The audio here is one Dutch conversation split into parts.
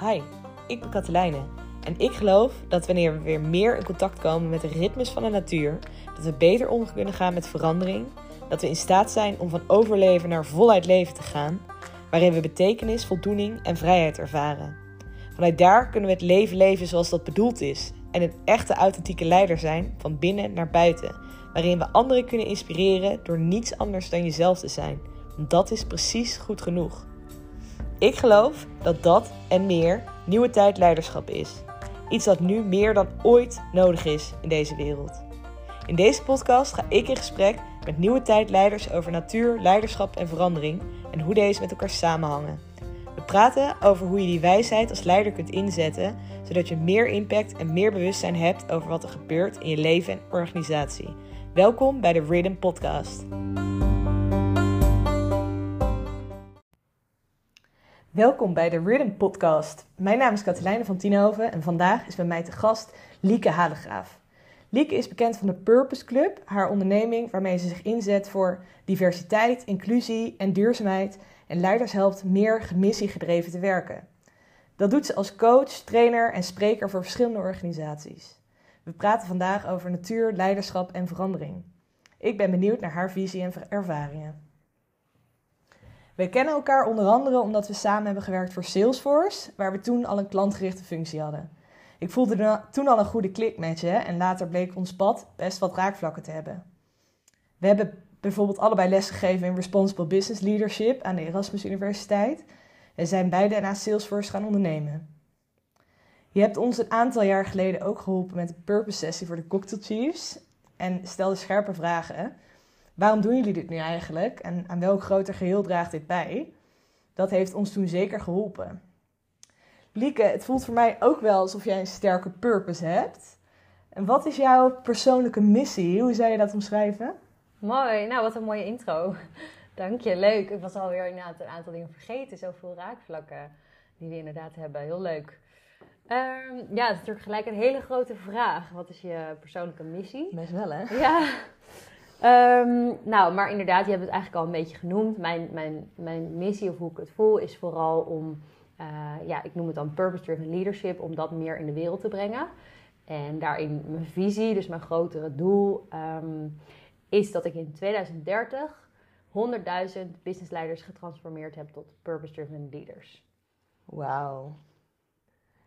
Hi, ik ben Katelijne en ik geloof dat wanneer we weer meer in contact komen met de ritmes van de natuur, dat we beter om kunnen gaan met verandering, dat we in staat zijn om van overleven naar voluit leven te gaan, waarin we betekenis, voldoening en vrijheid ervaren. Vanuit daar kunnen we het leven leven zoals dat bedoeld is en een echte authentieke leider zijn van binnen naar buiten, waarin we anderen kunnen inspireren door niets anders dan jezelf te zijn. Dat is precies goed genoeg. Ik geloof dat dat en meer nieuwe tijd leiderschap is. Iets dat nu meer dan ooit nodig is in deze wereld. In deze podcast ga ik in gesprek met nieuwe tijdleiders over natuur, leiderschap en verandering en hoe deze met elkaar samenhangen. We praten over hoe je die wijsheid als leider kunt inzetten, zodat je meer impact en meer bewustzijn hebt over wat er gebeurt in je leven en organisatie. Welkom bij de Rhythm Podcast. Welkom bij de Rhythm Podcast. Mijn naam is Katelijne van Tienhoven en vandaag is bij mij te gast Lieke Halegraaf. Lieke is bekend van de Purpose Club, haar onderneming waarmee ze zich inzet voor diversiteit, inclusie en duurzaamheid en leiders helpt meer gemissiegedreven te werken. Dat doet ze als coach, trainer en spreker voor verschillende organisaties. We praten vandaag over natuur, leiderschap en verandering. Ik ben benieuwd naar haar visie en ervaringen. We kennen elkaar onder andere omdat we samen hebben gewerkt voor Salesforce, waar we toen al een klantgerichte functie hadden. Ik voelde toen al een goede klik met je en later bleek ons pad best wat raakvlakken te hebben. We hebben bijvoorbeeld allebei lesgegeven in Responsible Business Leadership aan de Erasmus Universiteit en zijn beide na Salesforce gaan ondernemen. Je hebt ons een aantal jaar geleden ook geholpen met een purpose sessie voor de Cocktail Chiefs en stelde scherpe vragen waarom doen jullie dit nu eigenlijk en aan welk groter geheel draagt dit bij? Dat heeft ons toen zeker geholpen. Lieke, het voelt voor mij ook wel alsof jij een sterke purpose hebt. En wat is jouw persoonlijke missie? Hoe zou je dat omschrijven? Mooi, nou wat een mooie intro. Dank je, leuk. Ik was alweer inderdaad een aantal dingen vergeten. Zoveel raakvlakken die we inderdaad hebben. Heel leuk. Um, ja, het is natuurlijk gelijk een hele grote vraag. Wat is je persoonlijke missie? Best wel, hè? Ja. Um, nou, maar inderdaad, je hebt het eigenlijk al een beetje genoemd. Mijn, mijn, mijn missie, of hoe ik het voel, is vooral om, uh, ja, ik noem het dan purpose-driven leadership, om dat meer in de wereld te brengen. En daarin mijn visie, dus mijn grotere doel, um, is dat ik in 2030 100.000 businessleiders getransformeerd heb tot purpose-driven leaders. Wauw.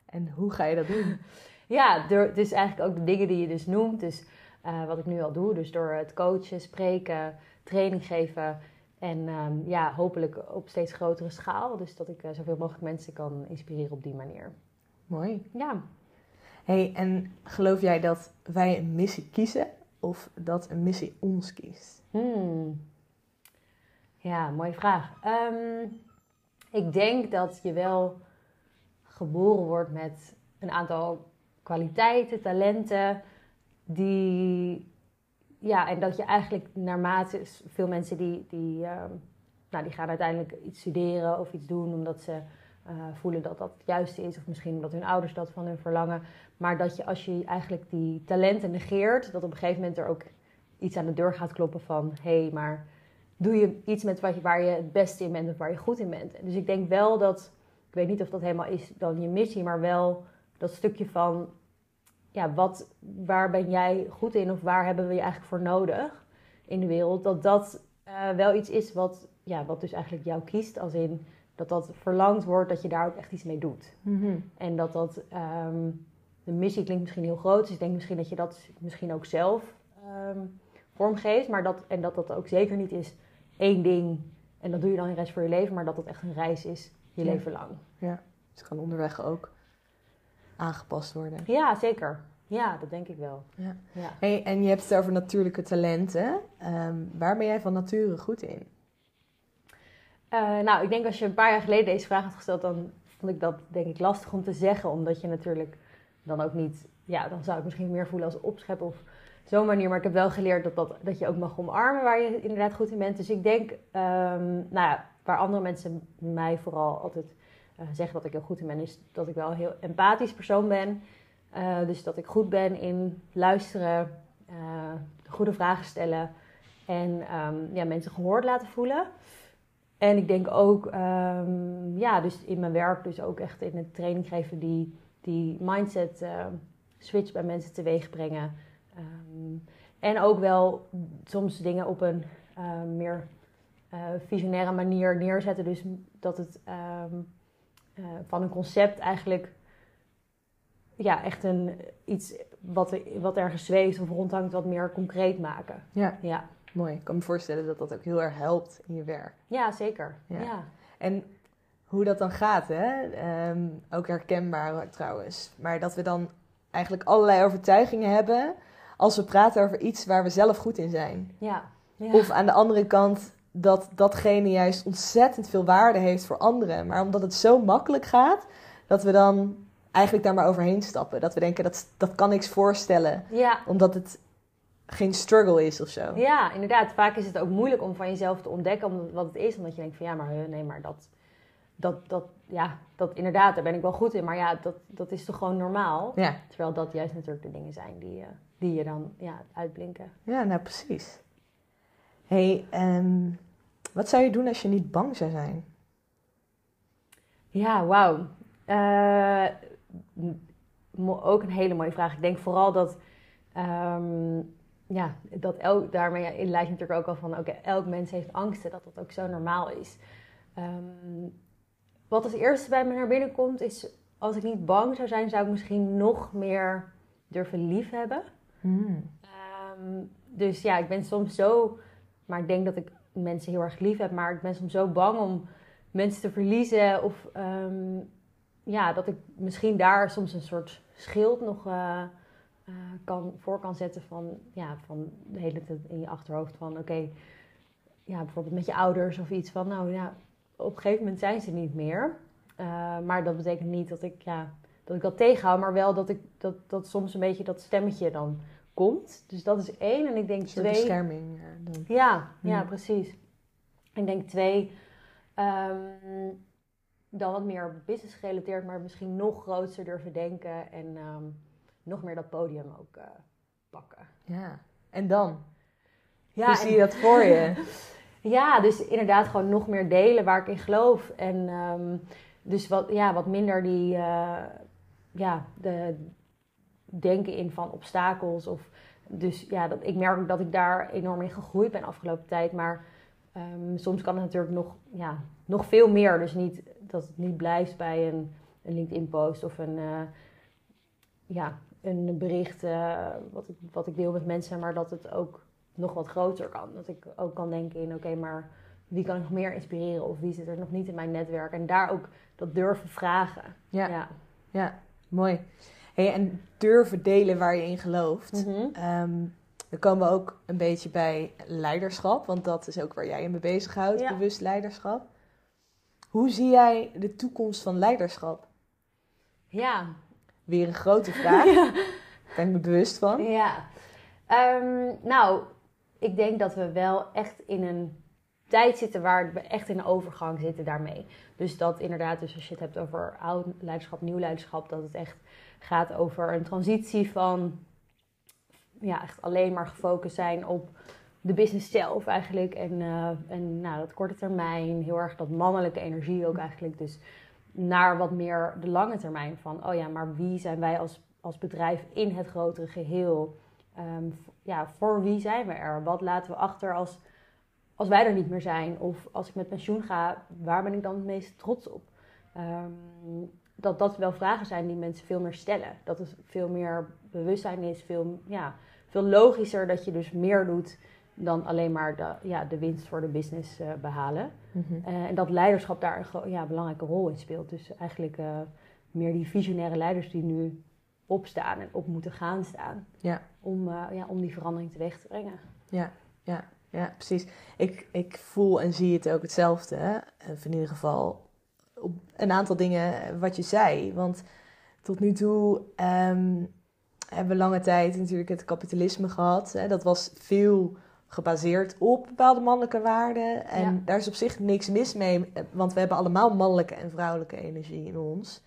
En hoe ga je dat doen? ja, door, dus eigenlijk ook de dingen die je dus noemt. Dus uh, wat ik nu al doe. Dus door het coachen, spreken, training geven. En um, ja, hopelijk op steeds grotere schaal. Dus dat ik uh, zoveel mogelijk mensen kan inspireren op die manier. Mooi. Ja. hey, en geloof jij dat wij een missie kiezen of dat een missie ons kiest? Hmm. Ja, mooie vraag. Um, ik denk dat je wel geboren wordt met een aantal kwaliteiten, talenten die, ja, en dat je eigenlijk naarmate veel mensen die, die, uh, nou, die gaan uiteindelijk iets studeren of iets doen omdat ze uh, voelen dat dat het juiste is, of misschien omdat hun ouders dat van hun verlangen. Maar dat je als je eigenlijk die talenten negeert, dat op een gegeven moment er ook iets aan de deur gaat kloppen van hé, hey, maar doe je iets met wat je, waar je het beste in bent of waar je goed in bent. Dus ik denk wel dat, ik weet niet of dat helemaal is dan je missie, maar wel dat stukje van ja, wat, waar ben jij goed in of waar hebben we je eigenlijk voor nodig in de wereld, dat dat uh, wel iets is wat, ja, wat dus eigenlijk jou kiest, als in dat dat verlangd wordt, dat je daar ook echt iets mee doet. Mm -hmm. En dat dat, um, de missie klinkt misschien heel groot, dus ik denk misschien dat je dat misschien ook zelf um, vormgeeft, maar dat, en dat dat ook zeker niet is één ding en dat doe je dan de rest voor je leven, maar dat dat echt een reis is, je ja. leven lang. Ja, het kan onderweg ook aangepast worden. Ja, zeker. Ja, dat denk ik wel. Ja. Ja. Hey, en je hebt het over natuurlijke talenten. Um, waar ben jij van nature goed in? Uh, nou, ik denk als je een paar jaar geleden deze vraag had gesteld, dan vond ik dat denk ik lastig om te zeggen. Omdat je natuurlijk dan ook niet, ja, dan zou ik misschien meer voelen als opschep of zo'n manier. Maar ik heb wel geleerd dat, dat, dat je ook mag omarmen waar je inderdaad goed in bent. Dus ik denk, um, nou ja, waar andere mensen mij vooral altijd uh, zeggen dat ik heel goed in ben, is dat ik wel een heel empathisch persoon ben. Uh, dus dat ik goed ben in luisteren, uh, goede vragen stellen en um, ja, mensen gehoord laten voelen. En ik denk ook, ehm, ja, dus in mijn werk, dus ook echt in het training geven, die, die mindset eh, switch bij mensen teweeg brengen. Ehm, en ook wel soms dingen op een eh, meer visionaire manier neerzetten. Dus dat het ehm, van een concept eigenlijk ja, echt een, iets wat, wat ergens zweeft of rondhangt, wat meer concreet maken. Ja. ja. Mooi. Ik kan me voorstellen dat dat ook heel erg helpt in je werk. Ja, zeker. Ja. En hoe dat dan gaat, hè? Ehm, ook herkenbaar trouwens. Maar dat we dan eigenlijk allerlei overtuigingen hebben als we praten over iets waar we zelf goed in zijn. Ja. ja. Of aan de andere kant dat datgene juist ontzettend veel waarde heeft voor anderen. Maar omdat het zo makkelijk gaat, dat we dan eigenlijk daar maar overheen stappen. Dat we denken, dat, dat kan niks voorstellen. Ja. Omdat het geen struggle is of zo. Ja, inderdaad. Vaak is het ook moeilijk om van jezelf te ontdekken wat het is. Omdat je denkt van ja, maar nee, maar dat, dat, dat, ja, dat inderdaad, daar ben ik wel goed in. Maar ja, dat, dat is toch gewoon normaal. Ja. Terwijl dat juist natuurlijk de dingen zijn die, uh, die je dan ja, uitblinken. Ja, nou precies. Hey, um, wat zou je doen als je niet bang zou zijn? Ja, wauw. Uh, ook een hele mooie vraag. Ik denk vooral dat, um, ja, dat elk, daarmee lijkt natuurlijk ook al van, oké, elk mens heeft angsten, dat dat ook zo normaal is. Um, wat als eerste bij me naar binnen komt, is als ik niet bang zou zijn, zou ik misschien nog meer durven liefhebben. Hmm. Um, dus ja, ik ben soms zo, maar ik denk dat ik mensen heel erg lief heb, maar ik ben soms zo bang om mensen te verliezen of ja, dat ik misschien daar soms een soort schild nog uh, uh, kan, voor kan zetten van, ja, van de hele tijd in je achterhoofd van oké, ja, bijvoorbeeld met je ouders of iets van nou ja, op een gegeven moment zijn ze niet meer. Uh, maar dat betekent niet dat ik, ja, dat ik dat tegenhoud, maar wel dat ik dat, dat soms een beetje dat stemmetje dan komt. Dus dat is één. En ik denk twee. bescherming. Dan. Ja, ja, precies. Ik denk twee. Um, dan wat meer business gerelateerd, maar misschien nog groter durven denken en um, nog meer dat podium ook uh, pakken. Ja, en dan? Ja, Hoe zie je dat voor je? ja, dus inderdaad gewoon nog meer delen waar ik in geloof. En um, dus wat, ja, wat minder die, uh, ja, de denken in van obstakels. Of, dus ja, dat, ik merk ook dat ik daar enorm in gegroeid ben afgelopen tijd. Maar um, soms kan het natuurlijk nog, ja, nog veel meer. Dus niet dat het niet blijft bij een, een LinkedIn-post of een, uh, ja, een bericht uh, wat, ik, wat ik deel met mensen, maar dat het ook nog wat groter kan. Dat ik ook kan denken in, oké, maar wie kan ik nog meer inspireren of wie zit er nog niet in mijn netwerk? En daar ook dat durven vragen. Ja, ja. ja mooi. Hey, en durven delen waar je in gelooft. Mm -hmm. um, dan komen we ook een beetje bij leiderschap, want dat is ook waar jij je mee bezighoudt, Ja. bewust leiderschap. Hoe zie jij de toekomst van leiderschap? Ja, Weer een grote vraag. ja. Daar ben ik me bewust van. Ja. Ehm, nou, ik denk dat we wel echt in een tijd zitten waar we echt in een overgang zitten daarmee. Dus dat inderdaad, dus als je het hebt over oud leiderschap, nieuw leiderschap, dat het echt gaat over een transitie van ja, echt alleen maar gefocust zijn op de business zelf eigenlijk. En, uh, en nou, dat korte termijn, heel erg dat mannelijke energie ook eigenlijk. Dus naar wat meer de lange termijn van, oh ja, maar wie zijn wij als, als bedrijf in het grotere geheel? Um, ja, voor wie zijn we er? Wat laten we achter als, als wij er niet meer zijn? Of als ik met pensioen ga, waar ben ik dan het meest trots op? Um, dat dat wel vragen zijn die mensen veel meer stellen. Dat het veel meer bewustzijn is, veel, ja, veel logischer dat je dus meer doet dan alleen maar de, ja, de winst voor de business uh, behalen. Mm -hmm. uh, en dat leiderschap daar een ja, belangrijke rol in speelt. Dus eigenlijk uh, meer die visionaire leiders die nu opstaan en op moeten gaan staan. Ja. Om, ja, om die verandering teweeg te brengen. Ja, ja, ja precies. Ik, ik voel en zie het ook hetzelfde. Hè? in ieder geval op een aantal dingen wat je zei. Want tot nu toe um, hebben we lange tijd natuurlijk het kapitalisme gehad. Hè? Dat was veel gebaseerd op bepaalde mannelijke waarden. En Ja. daar is op zich niks mis mee, want we hebben allemaal mannelijke en vrouwelijke energie in ons.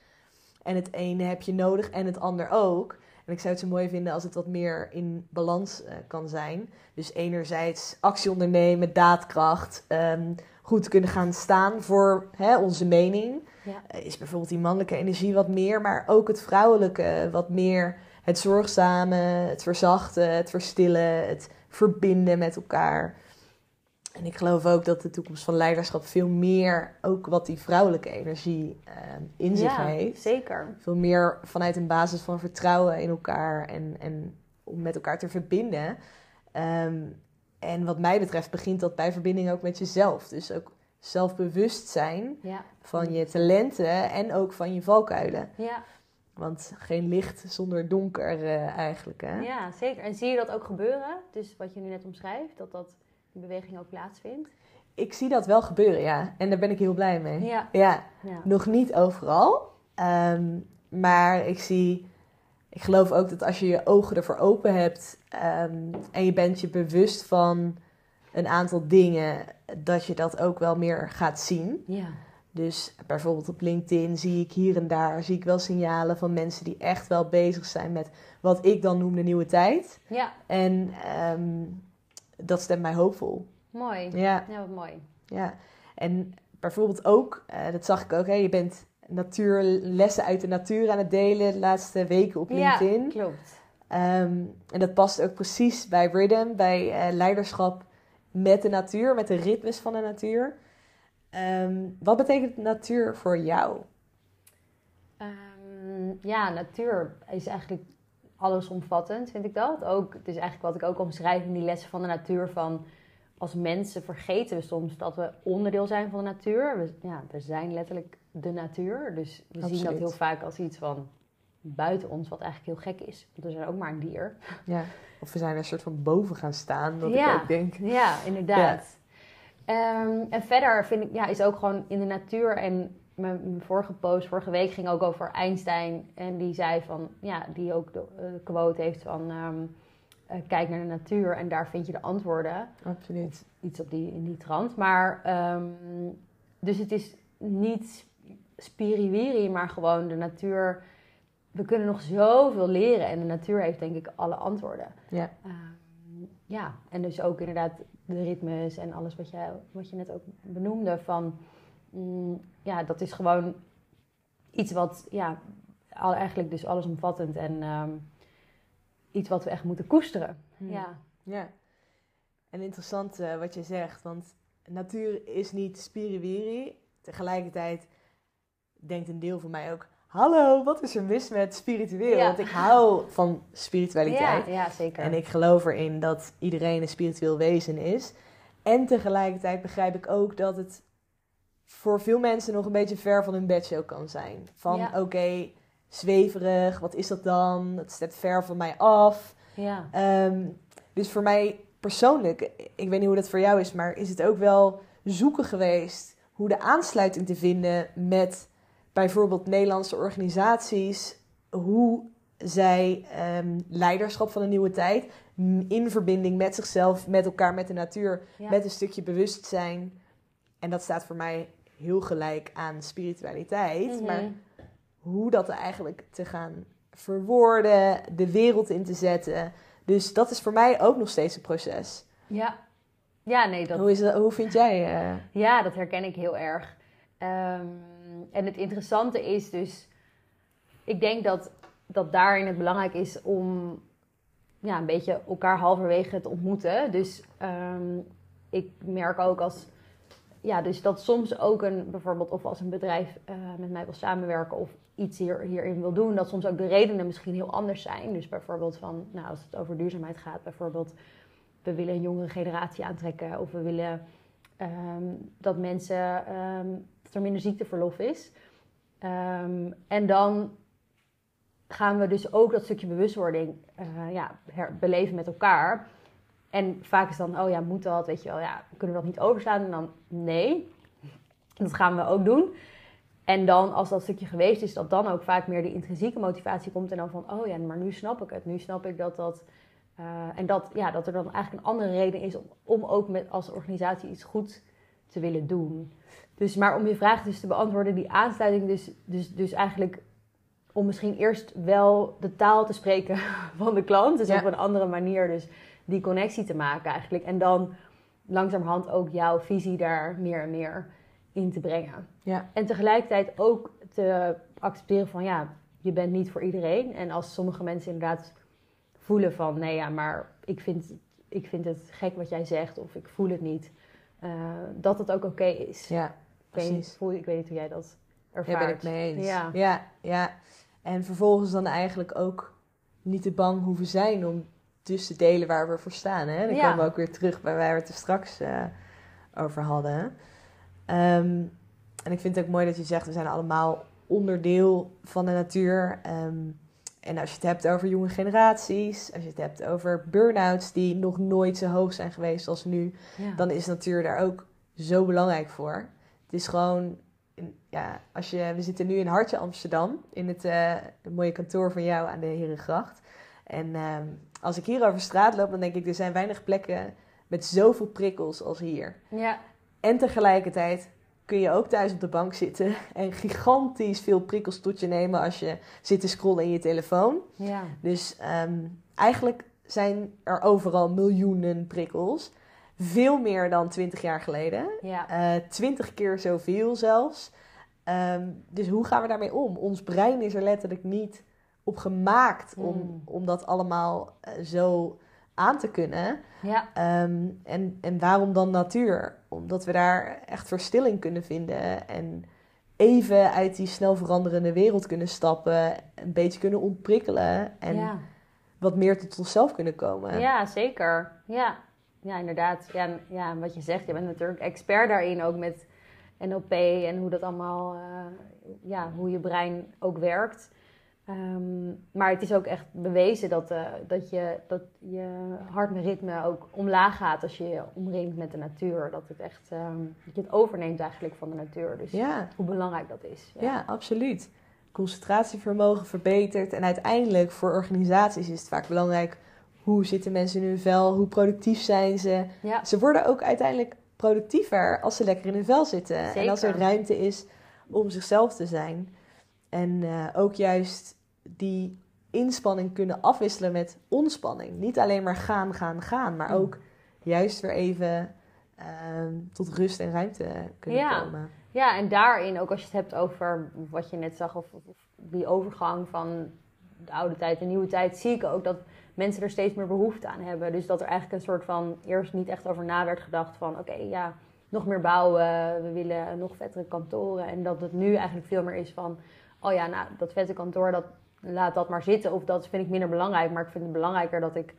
En het ene heb je nodig en het ander ook. En ik zou het zo mooi vinden als het wat meer in balans uh, kan zijn. Dus enerzijds actie ondernemen, daadkracht, um, goed kunnen gaan staan voor hè, onze mening. Ja. Eh, Is bijvoorbeeld die mannelijke energie wat meer, maar ook het vrouwelijke wat meer. Het zorgzame, het verzachten, het verstillen, het verbinden met elkaar. En ik geloof ook dat de toekomst van leiderschap veel meer ook wat die vrouwelijke energie eh, in zich ja, heeft. zeker. Veel meer vanuit een basis van vertrouwen in elkaar en, en om met elkaar te verbinden. Ehm, en wat mij betreft begint dat bij verbinding ook met jezelf. Dus ook zelfbewust zijn Ja. van je talenten en ook van je valkuilen. Ja. Want geen licht zonder donker eh, eigenlijk. Hè? ja, zeker. En zie je dat ook gebeuren? Dus wat je nu net omschrijft, dat dat beweging ook plaatsvindt? Ik zie dat wel gebeuren, ja. En daar ben ik heel blij mee. Ja. Ja, Ja. nog niet overal. Ehm, maar ik zie, ik geloof ook dat als je je ogen ervoor open hebt ehm, en je bent je bewust van een aantal dingen, dat je dat ook wel meer gaat zien. Ja. Dus bijvoorbeeld op LinkedIn zie ik hier en daar zie ik wel signalen van mensen die echt wel bezig zijn met wat ik dan noem de nieuwe tijd. Ja, En ehm, dat stemt mij hoopvol. mooi. Ja, Ja, wat mooi. ja. En bijvoorbeeld ook, eh, dat zag ik ook, hè, je bent natuurlessen uit de natuur aan het delen de laatste weken op LinkedIn. Ja, klopt. Ehm, en dat past ook precies bij Rhythm, bij eh, leiderschap met de natuur, met de ritmes van de natuur. Ehm, wat betekent natuur voor jou? Ehm, ja, natuur is eigenlijk allesomvattend, vind ik dat. Ook, het is eigenlijk wat ik ook omschrijf in die lessen van de natuur. Van als mensen vergeten we soms dat we onderdeel zijn van de natuur. We, ja, we zijn letterlijk de natuur. Dus we zien dat heel vaak als iets van buiten ons, wat eigenlijk heel gek is. Want we zijn ook maar een dier. Ja. Of we zijn een soort van boven gaan staan, dat Ja. ik ook denk. Ja, inderdaad. Ehm, en verder vind ik, ja, is ook gewoon in de natuur. En mijn, mijn vorige post, vorige week, ging ook over Einstein. En die zei van, ja, die ook de eh, quote heeft van, ehm, eh, kijk naar de natuur en daar vind je de antwoorden. Absoluut. Iets op die, in die trant. Maar, ehm, dus het is niet spiriwiri, maar gewoon de natuur. We kunnen nog zoveel leren en de natuur heeft denk ik alle antwoorden. Ja. Ehm, ja, en dus ook inderdaad de ritmes en alles wat je, wat je net ook benoemde. Van, mm, ja, dat is gewoon iets wat, ja, al, eigenlijk dus allesomvattend en ehm, iets wat we echt moeten koesteren. Hmm. Ja, Ja. En interessant eh, wat je zegt, want natuur is niet spiriwiri. Tegelijkertijd denkt een deel van mij ook... Hallo, wat is er mis met spiritueel? Ja. Want ik hou van ja, spiritualiteit. ja zeker. En ik geloof erin dat iedereen een spiritueel wezen is. En tegelijkertijd begrijp ik ook dat het voor veel mensen nog een beetje ver van hun bedshow kan zijn. Van Ja. oké, zweverig, wat is dat dan? Het staat ver van mij af. ja. Ehm, dus voor mij persoonlijk, ik weet niet hoe dat voor jou is, maar is het ook wel zoeken geweest hoe de aansluiting te vinden met bijvoorbeeld Nederlandse organisaties, hoe zij ehm, leiderschap van een nieuwe tijd in verbinding met zichzelf, met elkaar, met de natuur, ja. met een stukje bewustzijn. En dat staat voor mij heel gelijk aan spiritualiteit. Mhm. Maar hoe dat eigenlijk te gaan verwoorden, de wereld in te zetten. Dus dat is voor mij ook nog steeds een proces. ja. ja, nee, dat, Hoe, is dat, hoe vind jij? eh, Ja, dat herken ik heel erg. Ehm, en het interessante is dus, ik denk dat, dat daarin het belangrijk is om ja, een beetje elkaar halverwege te ontmoeten. Dus ehm, ik merk ook als, ja, dus dat soms ook een, bijvoorbeeld of als een bedrijf eh, met mij wil samenwerken of iets hier, hierin wil doen, dat soms ook de redenen misschien heel anders zijn. Dus bijvoorbeeld van, nou, als het over duurzaamheid gaat, bijvoorbeeld, we willen een jongere generatie aantrekken of we willen Ehm, dat mensen ehm, dat er minder ziekteverlof is. Ehm, en dan gaan we dus ook dat stukje bewustwording eh, ja, beleven met elkaar. En vaak is dan, oh ja, moet dat? Weet je wel, ja, kunnen we dat niet overslaan? En dan, nee, dat gaan we ook doen. En dan, als dat stukje geweest is, dat dan ook vaak meer de intrinsieke motivatie komt. En dan van, oh ja, maar nu snap ik het. Nu snap ik dat dat... eh, en dat, ja, dat er dan eigenlijk een andere reden is om, om ook met, als organisatie iets goed te willen doen. Dus, maar om je vraag dus te beantwoorden, die aansluiting dus, dus, dus eigenlijk om misschien eerst wel de taal te spreken van de klant. Dus Ja. op een andere manier dus die connectie te maken eigenlijk. En dan langzamerhand ook jouw visie daar meer en meer in te brengen. Ja. En tegelijkertijd ook te accepteren van ja, je bent niet voor iedereen. En als sommige mensen inderdaad voelen van nee ja, maar ik vind, ik vind het gek wat jij zegt of ik voel het niet. eh, dat het ook oké is. Ja, ik, weet niet, precies. ik weet niet hoe jij dat ervaart. Daar ben ik mee eens. Ja. ja, ja. En vervolgens dan eigenlijk ook niet te bang hoeven zijn om dus te delen waar we voor staan. Hè? Dan Ja. komen we ook weer terug bij waar we het er straks eh, over hadden. Ehm, en ik vind het ook mooi dat je zegt, we zijn allemaal onderdeel van de natuur. Ehm, en als je het hebt over jonge generaties, als je het hebt over burn-outs die nog nooit zo hoog zijn geweest als nu, Ja. dan is natuur daar ook zo belangrijk voor. Het is gewoon, ja, als je, we zitten nu in Hartje Amsterdam, in het, eh, het mooie kantoor van jou aan de Herengracht. En ehm, als ik hier over straat loop, dan denk ik, er zijn weinig plekken met zoveel prikkels als hier. ja. En tegelijkertijd kun je ook thuis op de bank zitten en gigantisch veel prikkels tot je nemen als je zit te scrollen in je telefoon. ja. Dus ehm, eigenlijk zijn er overal miljoenen prikkels. Veel meer dan 20 jaar geleden. ja. Eh 20 keer zoveel zelfs. Ehm, dus hoe gaan we daarmee om? Ons brein is er letterlijk niet op gemaakt om, Mm. om dat allemaal eh, zo aan te kunnen. ja. Ehm, en, en waarom dan natuur? Omdat we daar echt verstilling kunnen vinden en even uit die snel veranderende wereld kunnen stappen, een beetje kunnen ontprikkelen en ja. wat meer tot onszelf kunnen komen. Ja, zeker. Ja, ja inderdaad. Ja, ja, wat je zegt, je bent natuurlijk expert daarin ook met NLP en hoe dat allemaal, eh, ja, hoe je brein ook werkt. Ehm, maar het is ook echt bewezen dat, eh, dat, je, dat je hartritme ook omlaag gaat als je je omringt met de natuur. Dat het echt, ehm, dat je het overneemt eigenlijk van de natuur. Dus ja, hoe belangrijk dat is. ja, absoluut. Concentratievermogen verbetert en uiteindelijk voor organisaties is het vaak belangrijk hoe zitten mensen in hun vel, hoe productief zijn ze. ja. Ze worden ook uiteindelijk productiever als ze lekker in hun vel zitten. En als er ruimte is om zichzelf te zijn. En eh, ook juist die inspanning kunnen afwisselen met ontspanning. Niet alleen maar gaan, gaan, gaan, maar Mm. ook juist weer even ehm, tot rust en ruimte kunnen Ja. komen. Ja, en daarin, ook als je het hebt over wat je net zag, of, of die overgang van de oude tijd en nieuwe tijd, zie ik ook dat mensen er steeds meer behoefte aan hebben. Dus dat er eigenlijk een soort van eerst niet echt over na werd gedacht van oké, ja, nog meer bouwen, we willen nog vettere kantoren. En dat het nu eigenlijk veel meer is van, oh ja, nou, dat vette kantoor, dat, laat dat maar zitten. Of dat vind ik minder belangrijk, maar ik vind het belangrijker dat ik,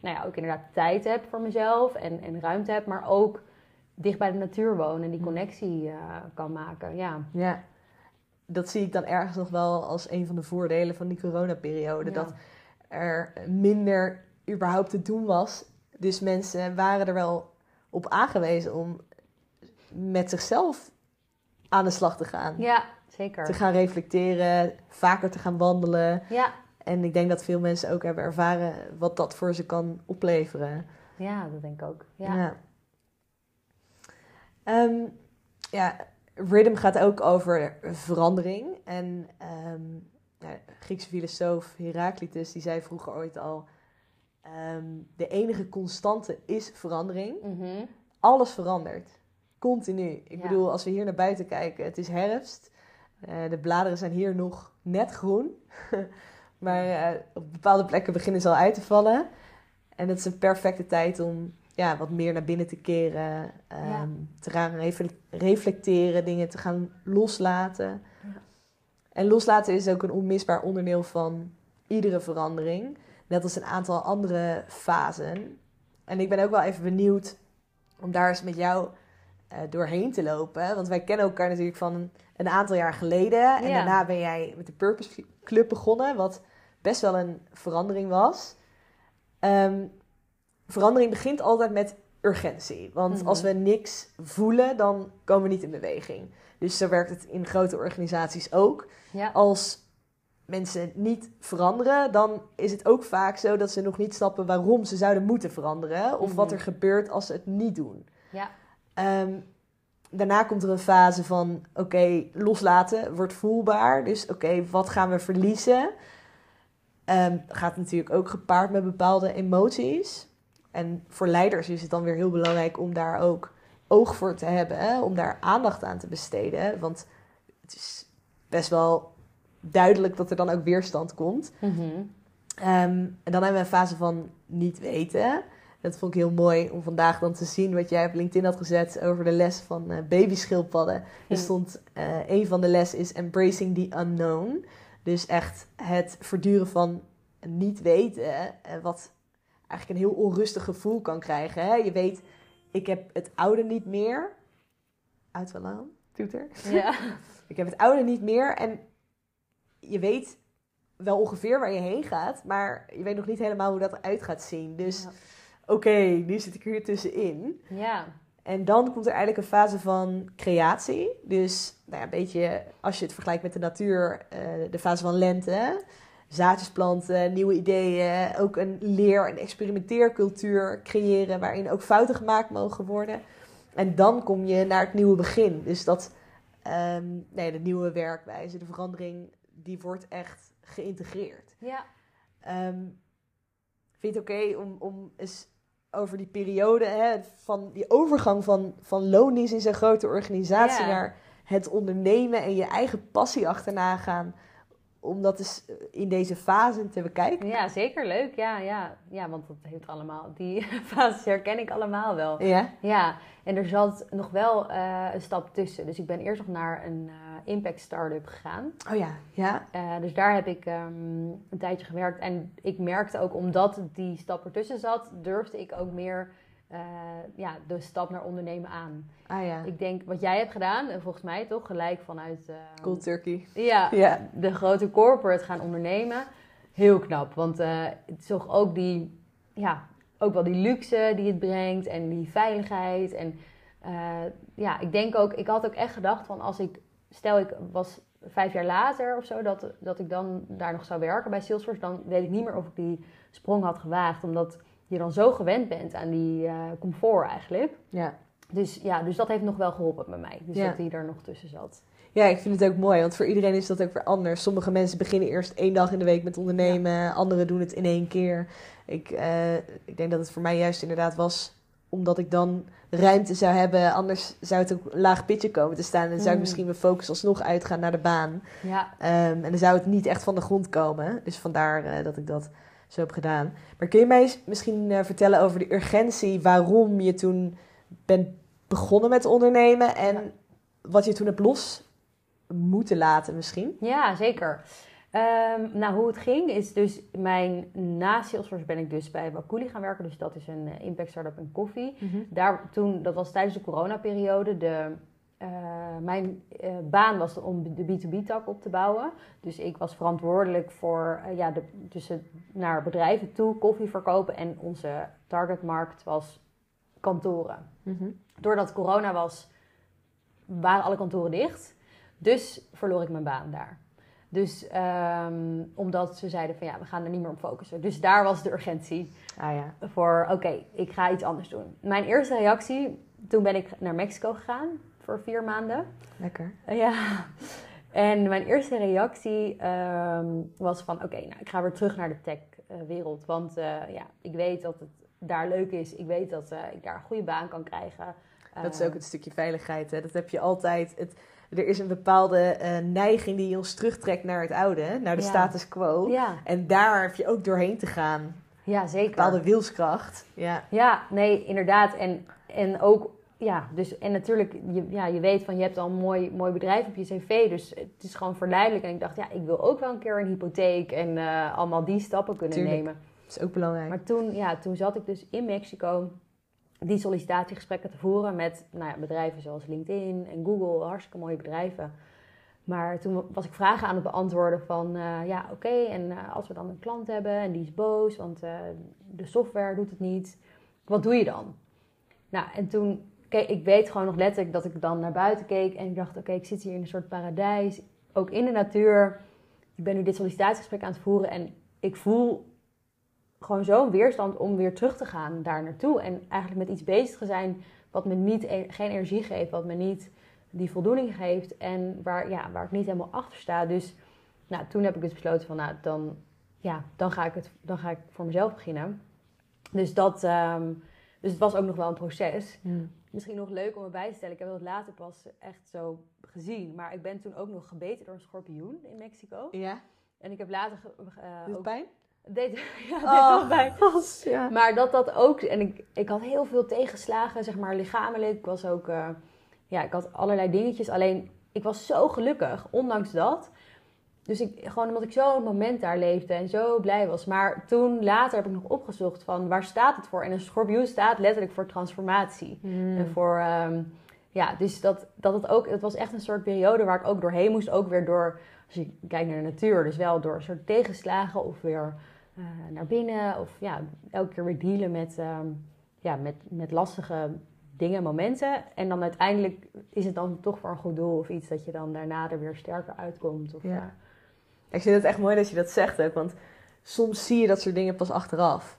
nou ja, ook inderdaad tijd heb voor mezelf en, en ruimte heb, maar ook dicht bij de natuur wonen en die Mm. connectie eh, kan maken. Ja. Ja, dat zie ik dan ergens nog wel als een van de voordelen van die coronaperiode. Ja. Dat er minder überhaupt te doen was. Dus mensen waren er wel op aangewezen om met zichzelf aan de slag te gaan. ja, zeker. Te gaan reflecteren, vaker te gaan wandelen. Ja. En ik denk dat veel mensen ook hebben ervaren wat dat voor ze kan opleveren. ja, dat denk ik ook. Ja. Ja. Ehm, ja, rhythm gaat ook over verandering. En ehm, Griekse filosoof Heraclitus die zei vroeger ooit al... ehm, de enige constante is verandering. Mhm. Alles verandert. Continu. Ik Ja. bedoel, als we hier naar buiten kijken, het is herfst. Eh, de bladeren zijn hier nog net groen. maar eh, op bepaalde plekken beginnen ze al uit te vallen. En dat is een perfecte tijd om ja, wat meer naar binnen te keren. ehm, Ja. Te gaan refle- reflecteren, dingen te gaan loslaten. En loslaten is ook een onmisbaar onderdeel van iedere verandering. Net als een aantal andere fasen. En ik ben ook wel even benieuwd om daar eens met jou eh, doorheen te lopen. Want wij kennen elkaar natuurlijk van een aantal jaar geleden. En daarna ben jij met de Purpose Club begonnen, wat best wel een verandering was. Ehm, verandering begint altijd met urgentie. Want Mhm. als we niks voelen, dan komen we niet in beweging. Dus zo werkt het in grote organisaties ook. Ja. Als mensen niet veranderen, dan is het ook vaak zo dat ze nog niet snappen waarom ze zouden moeten veranderen. Of wat Mhm. er gebeurt als ze het niet doen. Ja. Ehm, daarna komt er een fase van, oké, loslaten wordt voelbaar. Dus oké, wat gaan we verliezen? Ehm, gaat natuurlijk ook gepaard met bepaalde emoties. En voor leiders is het dan weer heel belangrijk om daar ook oog voor te hebben, hè? om daar aandacht aan te besteden. Want het is best wel duidelijk dat er dan ook weerstand komt. Mhm. Ehm, en dan hebben we een fase van niet weten. Dat vond ik heel mooi om vandaag dan te zien wat jij op LinkedIn had gezet over de les van uh, babyschildpadden. Er stond, eh, een van de les is embracing the unknown. Dus echt het verduren van niet weten, eh, wat eigenlijk een heel onrustig gevoel kan krijgen. Hè? Je weet, ik heb het oude niet meer. Uit wel aan, toeter. Ja. Ik heb het oude niet meer en je weet wel ongeveer waar je heen gaat, maar je weet nog niet helemaal hoe dat eruit gaat zien. Dus Ja. oké, nu zit ik hier tussenin. ja. En dan komt er eigenlijk een fase van creatie. Dus nou ja, een beetje, als je het vergelijkt met de natuur, eh, de fase van lente. Zaadjes planten, nieuwe ideeën, ook een leer- en experimenteercultuur creëren waarin ook fouten gemaakt mogen worden. En dan kom je naar het nieuwe begin. Dus dat, ehm, nee, de nieuwe werkwijze, de verandering, die wordt echt geïntegreerd. Ja. Ehm, vind je het oké om, om eens over die periode, hè, van die overgang van, van loondienst in zo'n grote organisatie Ja. naar het ondernemen en je eigen passie achterna gaan, om dat eens in deze fase te bekijken? Ja, zeker leuk. Ja, ja. ja want dat heeft allemaal, die fases herken ik allemaal wel. Ja? Ja, en er zat nog wel eh, een stap tussen. Dus ik ben eerst nog naar een eh, impact startup gegaan. Oh ja, ja. Eh, dus daar heb ik ehm, een tijdje gewerkt. En ik merkte ook, omdat die stap ertussen zat, durfde ik ook meer eh, ja, de stap naar ondernemen aan. Ah ja, Ik denk, wat jij hebt gedaan, en volgens mij toch gelijk vanuit eh, cold turkey. ja, Ja, de grote corporate gaan ondernemen. Heel knap, want eh het is toch ook die, ja, ook wel die luxe die het brengt en die veiligheid. En eh, ja, ik denk ook, ik had ook echt gedacht van als ik, stel ik was vijf jaar later of zo, dat, dat ik dan daar nog zou werken bij Salesforce, dan weet ik niet meer of ik die sprong had gewaagd, omdat je dan zo gewend bent aan die eh, comfort eigenlijk. ja. Dus ja, dus dat heeft nog wel geholpen bij mij. Dus Ja. dat die er nog tussen zat. Ja, ik vind het ook mooi, want voor iedereen is dat ook weer anders. Sommige mensen beginnen eerst één dag in de week met ondernemen, anderen doen het in één keer. Ik, eh, ik denk dat het voor mij juist inderdaad was omdat ik dan ruimte zou hebben. Anders zou het ook laag pitje komen te staan en dan zou ik Mm. misschien mijn focus alsnog uitgaan naar de baan. Ja, Ehm, en dan zou het niet echt van de grond komen. Dus vandaar eh, dat ik dat zo heb gedaan. Maar kun je mij eens misschien eh, vertellen over de urgentie waarom je toen bent begonnen met ondernemen en wat je toen hebt los moeten laten misschien? Ja, zeker. Ehm, nou, hoe het ging is dus mijn na Salesforce ben ik dus bij Wakuli gaan werken. Dus dat is een eh, impact startup in koffie. Daar toen, dat was tijdens de coronaperiode, de, eh, mijn eh, baan was om de B2B-tak op te bouwen. Dus ik was verantwoordelijk voor eh, ja, de, dus het naar bedrijven toe koffie verkopen. En onze targetmarkt was kantoren. Mhm. Doordat corona was, waren alle kantoren dicht. Dus verloor ik mijn baan daar. Dus ehm, omdat ze zeiden van ja, we gaan er niet meer op focussen. Dus daar was de urgentie Ah ja. voor oké, ik ga iets anders doen. Mijn eerste reactie, toen ben ik naar Mexico gegaan voor vier maanden. Lekker. Ja. En mijn eerste reactie ehm, was van oké, nou ik ga weer terug naar de tech-wereld. Want eh, ja, ik weet dat het daar leuk is. Ik weet dat eh, ik daar een goede baan kan krijgen. Dat is Ehm, ook het stukje veiligheid. Hè? Dat heb je altijd. Het, er is een bepaalde eh, neiging die ons terugtrekt naar het oude, naar de Ja. status quo. Ja, En daar heb je ook doorheen te gaan. ja zeker. Bepaalde wilskracht. Ja. Ja, nee, inderdaad. En, en ook, ja, dus, en natuurlijk, je, ja, je weet van je hebt al een mooi, mooi bedrijf op je cv, dus het is gewoon verleidelijk. En ik dacht, ja, ik wil ook wel een keer een hypotheek en eh, allemaal die stappen kunnen Tuurlijk. nemen. Dat is ook belangrijk. Maar toen, ja, toen zat ik dus in Mexico die sollicitatiegesprekken te voeren met nou ja, bedrijven zoals LinkedIn en Google, hartstikke mooie bedrijven. Maar toen was ik vragen aan het beantwoorden van, eh, ja, oké, en eh, als we dan een klant hebben en die is boos, want de software doet het niet, wat doe je dan? Nou, en toen, ik weet gewoon nog letterlijk dat ik dan naar buiten keek en ik dacht, oké, ik zit hier in een soort paradijs, ook in de natuur. Ik ben nu dit sollicitatiegesprek aan het voeren en ik voel gewoon zo'n weerstand om weer terug te gaan daar naartoe. En eigenlijk met iets bezig te zijn wat me niet, e- geen energie geeft, wat me niet die voldoening geeft en waar, ja, waar ik niet helemaal achter sta. Dus nou, toen heb ik dus besloten van, nou, dan, ja, dan, ga ik het, dan ga ik voor mezelf beginnen. Dus, dat, ehm, dus het was ook nog wel een proces. Misschien nog leuk om erbij te stellen. Ik heb het later pas echt zo gezien. Maar ik ben toen ook nog gebeten door een schorpioen in Mexico. Ja. En ik heb later... Doet het ook- pijn? Deed, ja, deed Oh. pijn. ja. Maar dat dat ook... En ik, ik had heel veel tegenslagen, zeg maar, lichamelijk. Ik was ook... eh, ja, ik had allerlei dingetjes. Alleen, ik was zo gelukkig, ondanks dat. Dus ik, gewoon omdat ik zo'n moment daar leefde en zo blij was. Maar toen, later heb ik nog opgezocht van... Waar staat het voor? En een schorpioen staat letterlijk voor transformatie. En voor, ehm, ja, dus dat, dat het ook, het was echt een soort periode waar ik ook doorheen moest. Ook weer door, als je kijkt naar de natuur, dus wel door een soort tegenslagen of weer eh, naar binnen. Of ja, elke keer weer dealen met, ehm, ja, met, met lastige dingen, momenten. En dan uiteindelijk is het dan toch voor een goed doel of iets dat je dan daarna er weer sterker uitkomt. Of, Ja. Ik vind het echt mooi dat je dat zegt ook, want soms zie je dat soort dingen pas achteraf.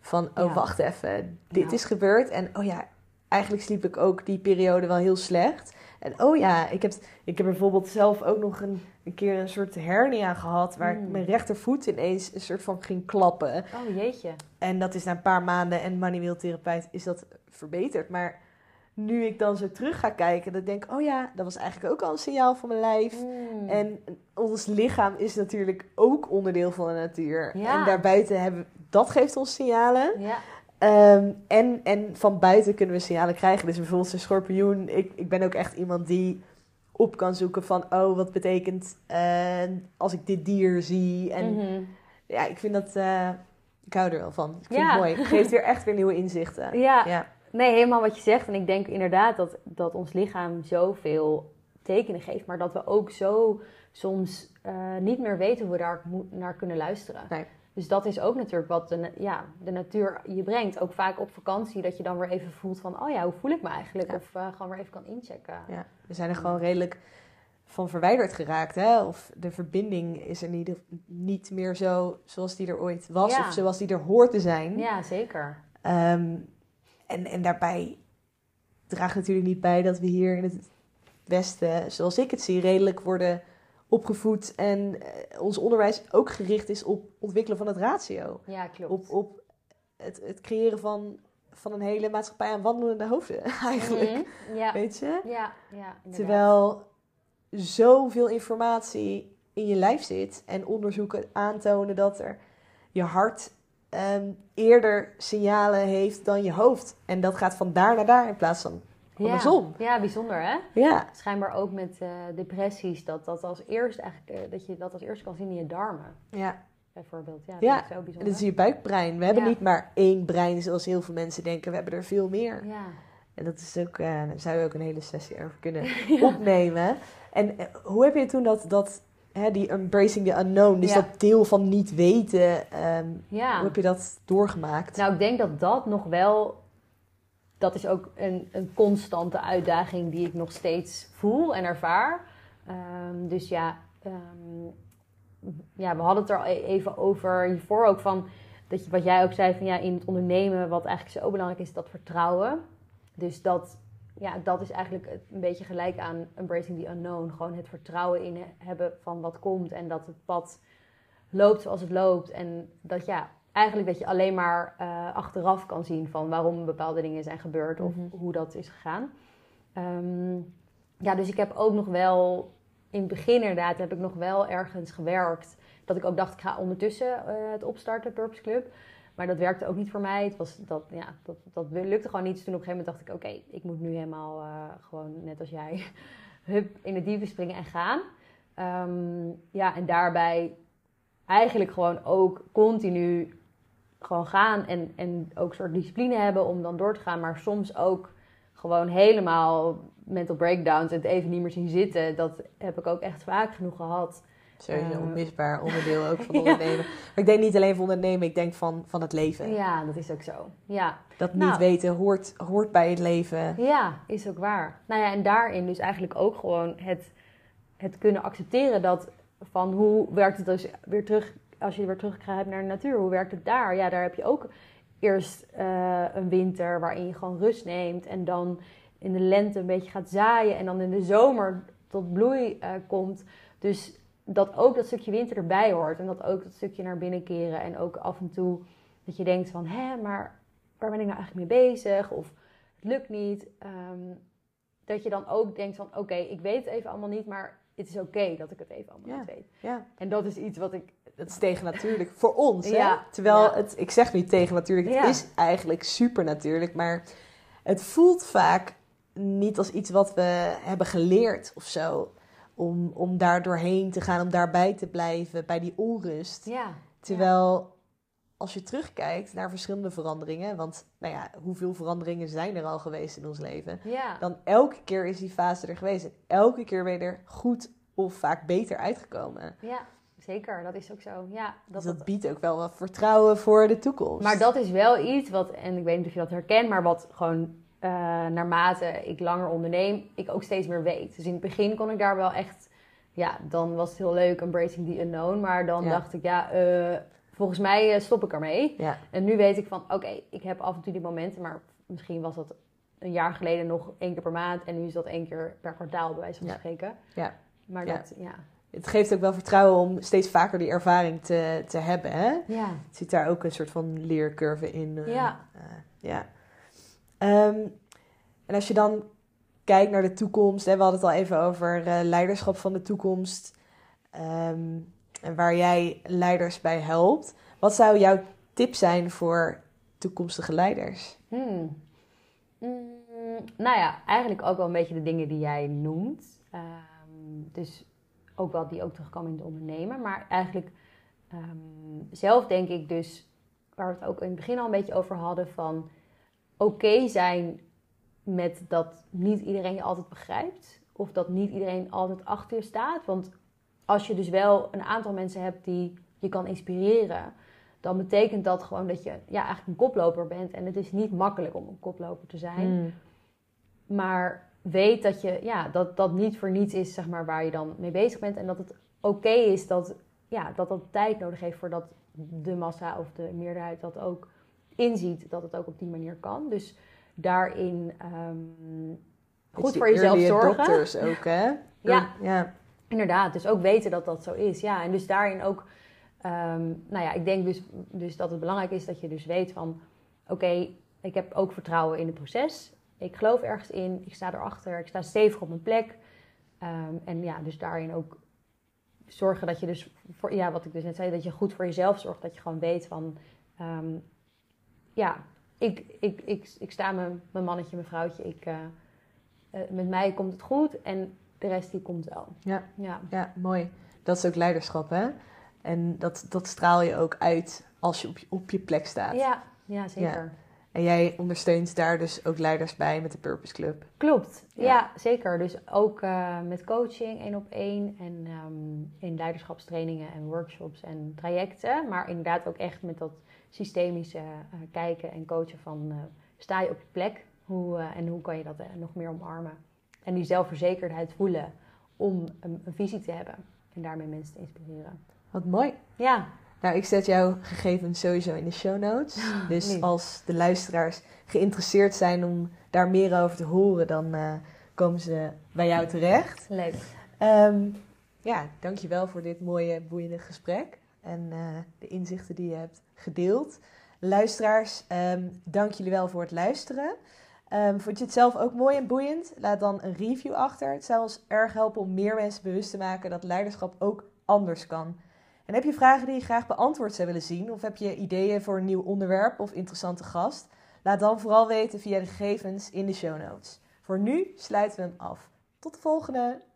Van, oh Ja. wacht even, dit Ja. is gebeurd en oh ja, eigenlijk sliep ik ook die periode wel heel slecht. En oh ja, ik heb, ik heb bijvoorbeeld zelf ook nog een, een keer een soort hernia gehad, waar Mm. mijn rechtervoet ineens een soort van ging klappen. oh jeetje. En dat is na een paar maanden en manueel therapeut is dat verbeterd. Maar nu ik dan zo terug ga kijken, dan denk ik, oh ja, dat was eigenlijk ook al een signaal van mijn lijf. Mm. En ons lichaam is natuurlijk ook onderdeel van de natuur. Ja. En daarbuiten hebben dat geeft ons signalen. ja. Ehm, en, en van buiten kunnen we signalen krijgen. Dus bijvoorbeeld een schorpioen. Ik, ik ben ook echt iemand die op kan zoeken van... oh, wat betekent eh, als ik dit dier zie. En Mhm. ja, ik vind dat... eh, ik hou er wel van. Ik vind Ja. het mooi. Het geeft weer echt weer nieuwe inzichten. Ja, Ja. Nee, helemaal wat je zegt. En ik denk inderdaad dat, dat ons lichaam zoveel tekenen geeft, maar dat we ook zo soms eh, niet meer weten hoe we daar naar kunnen luisteren. Nee. Dus dat is ook natuurlijk wat de, ja, de natuur je brengt. Ook vaak op vakantie, dat je dan weer even voelt van, oh ja, hoe voel ik me eigenlijk? Ja. Of eh, gewoon weer even kan inchecken. Ja, we zijn er gewoon redelijk van verwijderd geraakt. Hè? Of de verbinding is er niet, niet meer zo zoals die er ooit was. Ja. Of zoals die er hoort te zijn. Ja, zeker. Ehm, en, en daarbij draagt natuurlijk niet bij dat we hier in het Westen, zoals ik het zie, redelijk worden opgevoed. En eh, ons onderwijs ook gericht is op ontwikkelen van het ratio. Ja, klopt. Op, op het, het creëren van, van een hele maatschappij aan wandelende hoofden, eigenlijk. Mhm. Ja, Weet je? ja, ja. Terwijl zoveel informatie in je lijf zit en onderzoeken aantonen dat er je hart ehm, eerder signalen heeft dan je hoofd. En dat gaat van daar naar daar in plaats van andersom. Ja, ja, bijzonder hè? Ja, Schijnbaar ook met eh, depressies, dat dat als eerst eigenlijk, eh, dat je dat als eerst kan zien in je darmen, ja. bijvoorbeeld. Ja, dat Ja, is zo En bijzonder. dat is je buikbrein. We hebben Ja. niet maar één brein zoals heel veel mensen denken. We hebben er veel meer. Ja. En dat is ook, daar zou je ook een hele sessie over kunnen opnemen. En hoe heb je toen dat, dat hè, die embracing the unknown, dus Ja. dat deel van niet weten, ehm, ja. hoe heb je dat doorgemaakt? Nou, ik denk dat dat nog wel, dat is ook een, een constante uitdaging die ik nog steeds voel en ervaar. Ehm, dus ja, ehm, ja, we hadden het er al e- even over hiervoor ook van, dat je, wat jij ook zei van ja, in het ondernemen, wat eigenlijk zo belangrijk is, dat vertrouwen. Dus dat, ja, dat is eigenlijk een beetje gelijk aan embracing the unknown. Gewoon het vertrouwen in he- hebben van wat komt en dat het pad loopt zoals het loopt. En dat ja, eigenlijk dat je alleen maar eh, achteraf kan zien van waarom bepaalde dingen zijn gebeurd of Mhm. hoe dat is gegaan. Ehm, ja, dus ik heb ook nog wel, in het begin inderdaad, heb ik nog wel ergens gewerkt. Dat ik ook dacht, ik ga ondertussen eh, het opstarten, Purpose Club. Maar dat werkte ook niet voor mij. Het was, dat, ja, dat, dat lukte gewoon niet. Dus toen op een gegeven moment dacht ik, oké, ik moet nu helemaal eh, gewoon net als jij, hup, in de diepe springen en gaan. Ehm, ja, en daarbij eigenlijk gewoon ook continu gewoon gaan en, en ook een soort discipline hebben om dan door te gaan. Maar soms ook gewoon helemaal mental breakdowns en het even niet meer zien zitten. Dat heb ik ook echt vaak genoeg gehad. Sowieso Eh, een onmisbaar onderdeel ook van ja. ondernemen. Maar ik denk niet alleen van ondernemen, ik denk van, van het leven. Ja, dat is ook zo. Ja, Dat niet Nou. weten hoort, hoort bij het leven. ja is ook waar. Nou ja, en daarin dus eigenlijk ook gewoon het, het kunnen accepteren dat van hoe werkt het dus weer terug, als je weer terugkrijgt naar de natuur, hoe werkt het daar? Ja, daar heb je ook eerst eh, een winter waarin je gewoon rust neemt en dan in de lente een beetje gaat zaaien en dan in de zomer tot bloei eh, komt. Dus dat ook dat stukje winter erbij hoort en dat ook dat stukje naar binnen keren en ook af en toe dat je denkt van, hè, maar waar ben ik nou eigenlijk mee bezig? Of het lukt niet. Ehm, dat je dan ook denkt van, oké, ik weet het even allemaal niet, maar het is oké dat ik het even allemaal Ja. niet weet. Ja. En dat is iets wat ik, Dat is tegen natuurlijk voor ons. Hè? Terwijl Ja. het, ik zeg nu tegen natuurlijk, het is eigenlijk super natuurlijk. Maar het voelt vaak niet als iets wat we hebben geleerd of zo. Om, om daar doorheen te gaan, om daarbij te blijven, bij die onrust. ja, Terwijl als je terugkijkt naar verschillende veranderingen, want nou ja, hoeveel veranderingen zijn er al geweest in ons leven? ja, Dan elke keer is die fase er geweest. En elke keer ben je er goed of vaak beter uitgekomen. ja, zeker, dat is ook zo. Ja, Dus dat, dat biedt ook wel wat vertrouwen voor de toekomst. Maar dat is wel iets wat, en ik weet niet of je dat herkent, maar wat gewoon eh, naarmate ik langer onderneem, ik ook steeds meer weet. Dus in het begin kon ik daar wel echt, ja, dan was het heel leuk, embracing the unknown. Maar dan Ja. dacht ik, ja, eh, volgens mij eh, stop ik ermee. Ja, En nu weet ik van, oké, ik heb af en toe die momenten, maar misschien was dat een jaar geleden nog één keer per maand. En nu is dat één keer per kwartaal, bij wijze van Ja. spreken. Ja. Maar dat, ja. het geeft ook wel vertrouwen om steeds vaker die ervaring te, te hebben. Hè? Ja. Het zit daar ook een soort van leercurve in. ja. Ehm, en als je dan kijkt naar de toekomst, hè, we hadden het al even over eh, leiderschap van de toekomst. ehm, en waar jij leiders bij helpt. Wat zou jouw tip zijn voor toekomstige leiders? Hmm. Mm, nou ja, eigenlijk ook wel een beetje de dingen die jij noemt. Ehm, dus ook wel die ook terugkomen in het ondernemen. Maar eigenlijk zelf denk ik dus, waar we het ook in het begin al een beetje over hadden, van oké zijn met dat niet iedereen je altijd begrijpt. Of dat niet iedereen altijd achter je staat. Want als je dus wel een aantal mensen hebt die je kan inspireren, dan betekent dat gewoon dat je ja, eigenlijk een koploper bent. En het is niet makkelijk om een koploper te zijn. Hmm. Maar weet dat je ja, dat, dat niet voor niets is zeg maar, waar je dan mee bezig bent. En dat het oké is dat, ja, dat dat tijd nodig heeft voordat de massa of de meerderheid dat ook inziet. Dat het ook op die manier kan. Dus daarin ehm, goed voor jezelf zorgen. adopters ook, hè? Ja. ja. Inderdaad, dus ook weten dat dat zo is. Ja, en dus daarin ook, ehm, nou ja, ik denk dus, dus dat het belangrijk is dat je dus weet van, oké, ik heb ook vertrouwen in het proces. Ik geloof ergens in, ik sta erachter, ik sta stevig op mijn plek. Ehm, en ja, dus daarin ook zorgen dat je dus, voor, ja, wat ik dus net zei, dat je goed voor jezelf zorgt. Dat je gewoon weet van, ja, ik, ik, ik, ik sta mijn, mijn mannetje, mijn vrouwtje, ik, eh, eh, met mij komt het goed en de rest die komt wel. Ja. Ja. Ja, mooi. Dat is ook leiderschap, hè? En dat, dat straal je ook uit als je op je, op je plek staat. Ja, ja zeker. En jij ondersteunt daar dus ook leiders bij met de Purpose Club. Klopt. Ja. Ja. zeker. Dus ook eh, met coaching één op één en ehm, in leiderschapstrainingen en workshops en trajecten. Maar inderdaad ook echt met dat systemische eh, kijken en coachen van eh, sta je op je plek hoe, eh, en hoe kan je dat eh, nog meer omarmen. En die zelfverzekerdheid voelen om een, een visie te hebben en daarmee mensen te inspireren. Wat mooi. Ja, Nou, ik zet jouw gegevens sowieso in de show notes. Dus lief. als de luisteraars geïnteresseerd zijn om daar meer over te horen, dan eh, komen ze bij jou terecht. leuk. Ehm ja, dankjewel voor dit mooie, boeiende gesprek. En eh, de inzichten die je hebt gedeeld. Luisteraars, ehm, dank jullie wel voor het luisteren. Ehm, vond je het zelf ook mooi en boeiend? Laat dan een review achter. Het zou ons erg helpen om meer mensen bewust te maken dat leiderschap ook anders kan. En heb je vragen die je graag beantwoord zou willen zien? Of heb je ideeën voor een nieuw onderwerp of interessante gast? Laat dan vooral weten via de gegevens in de show notes. Voor nu sluiten we hem af. Tot de volgende!